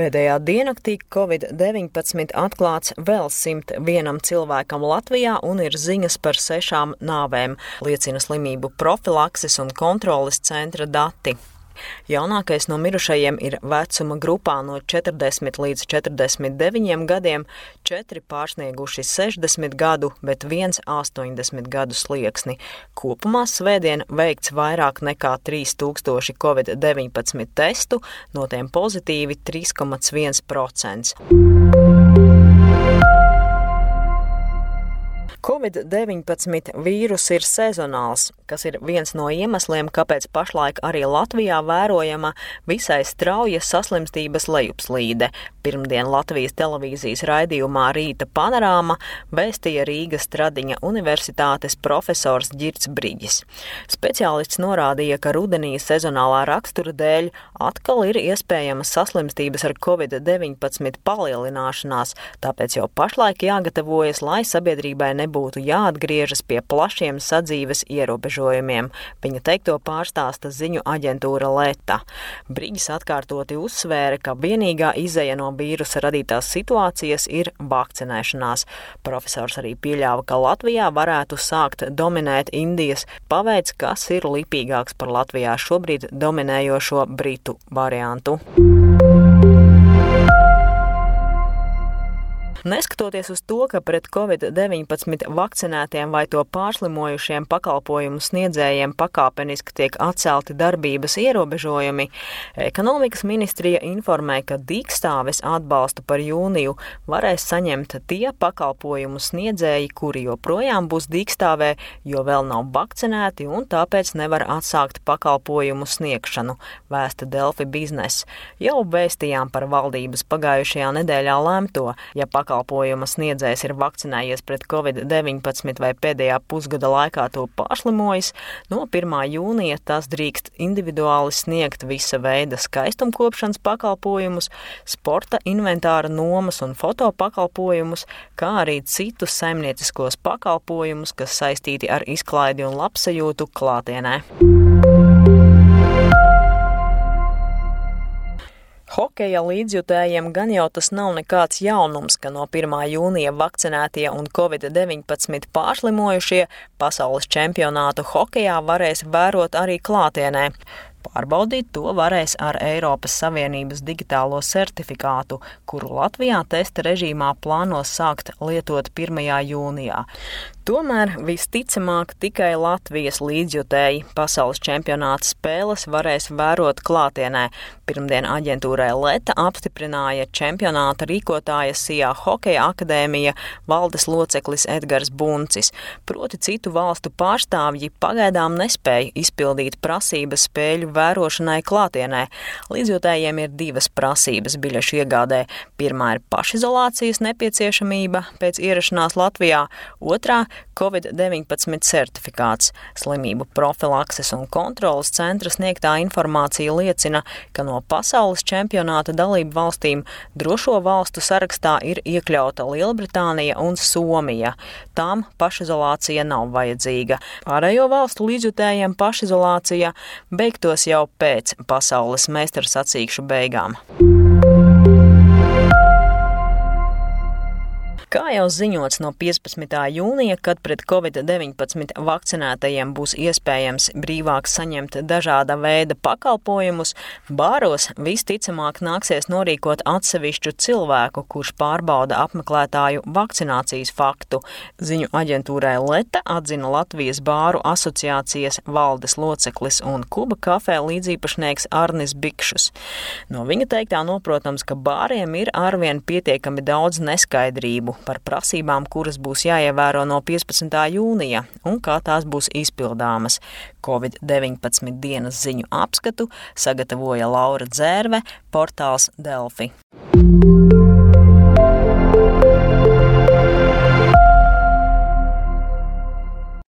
Pēdējā diennaktī Covid-19 atklāts vēl 101 cilvēkam Latvijā un ir ziņas par sešām nāvēm, liecina slimību profilakses un kontroles centra dati. Jaunākais no mirušajiem ir vecuma grupā no 40 līdz 49 gadiem, četri pārsnieguši 60 gadu, bet viens 80 gadu slieksni. Kopumā svētdien veikts vairāk nekā 3000 covid-19 testu, no tiem pozitīvi 3,1%. Covid-19 vīrus ir sezonāls, kas ir viens no iemesliem, kāpēc pašlaik arī Latvijā vērojama visai strauja saslimstības lejupslīde. Pirmdien Latvijas televīzijas raidījumā Rīta panorāma vēstīja Rīgas Tradiņa Universitātes profesors Girts Brīģis. Speciālists norādīja, ka rudenī sezonālā rakstura dēļ atkal ir iespējamas saslimstības ar covid-19 palielināšanās, tāpēc jau pašlaik jāgatavojas, lai sabiedrībai nebūtu nebūtu jāatgriežas pie plašiem sadzīves ierobežojumiem. Viņa teikto pārstāsta ziņu aģentūra Leta. Brīģis atkārtoti uzsvēra, ka vienīgā izeja no vīrusa radītās situācijas ir vakcinēšanās. Profesors arī pieļāva, ka Latvijā varētu sākt dominēt Indijas paveids, kas ir lipīgāks par Latvijā šobrīd dominējošo britu variantu. Neskatoties uz to, ka pret covid-19 vakcinētiem vai to pārslimojušiem pakalpojumu sniedzējiem pakāpeniski tiek atcelti darbības ierobežojumi, ekonomikas ministrija informē, ka dīkstāves atbalstu par jūniju varēs saņemt tie pakalpojumu sniedzēji, kuri joprojām būs dīkstāvē, jo vēl nav vakcinēti un tāpēc nevar atsākt pakalpojumu sniegšanu, vēsta Delfi biznesa. Jau vēstījām par valdības pagājušajā nedēļā lēmto, ja pakalpojumu pakalpojuma sniedzējs ir vakcinējies pret covid-19 vai pēdējā pusgada laikā to pārslimojis, no 1. jūnija tas drīkst individuāli sniegt visa veida skaistumkopšanas pakalpojumus, sporta inventāra nomas un foto pakalpojumus, kā arī citus saimnieciskos pakalpojumus, kas saistīti ar izklaidi un labsajūtu klātienē. Hokeja līdzjutējiem gan jau tas nav nekāds jaunums, ka no 1. jūnija vakcinētie un covid-19 pārslimojušie pasaules čempionātu hokejā varēs vērot arī klātienē. Pārbaudīt to varēs ar Eiropas Savienības digitālo certifikātu, kuru Latvijā testa režīmā plāno sākt lietot 1. jūnijā. Tomēr visticamāk tikai Latvijas līdzjutēji pasaules čempionāta spēles varēs vērot klātienē. Pirmdien aģentūrai Leta apstiprināja čempionāta rīkotāja Sijā Hokeja akadēmija valdes loceklis Edgars Buncis. Proti citu valstu pārstāvji pagaidām nespēja izpildīt prasības spēļu vērošanai klātienē. Līdzjutējiem ir divas prasības biļešu iegādē. Pirmā ir pašizolācijas nepieciešamība pēc ierašanās Latvijā, otrā Covid-19 certifikāts. Slimību profilakses un kontrolas centra sniegtā informācija liecina, ka no pasaules čempionāta dalību valstīm drošo valstu sarakstā ir iekļauta Lielbritānija un Somija. Tām pašizolācija nav vajadzīga. Pārējo valstu līdzjutējiem pašizolācija beigtos jau pēc pasaules meistarsacīkšu beigām. Kā jau ziņots no 15. jūnija, kad pret covid-19 vakcinētajiem būs iespējams brīvāk saņemt dažāda veida pakalpojumus, bāros visticamāk nāksies norīkot atsevišķu cilvēku, kurš pārbauda apmeklētāju vakcinācijas faktu. Ziņu aģentūrai Leta atzina Latvijas bāru asociācijas valdes loceklis un Kuba kafē līdzīpašnieks Arnis Bikšus. No viņa teiktā noprotams, ka bāriem ir arvien pietiekami daudz neskaidrību par prasībām, kuras būs jāievēro no 15. jūnija un kā tās būs izpildāmas. Covid-19 dienas ziņu apskatu sagatavoja Laura Dzērve, portāls Delfi.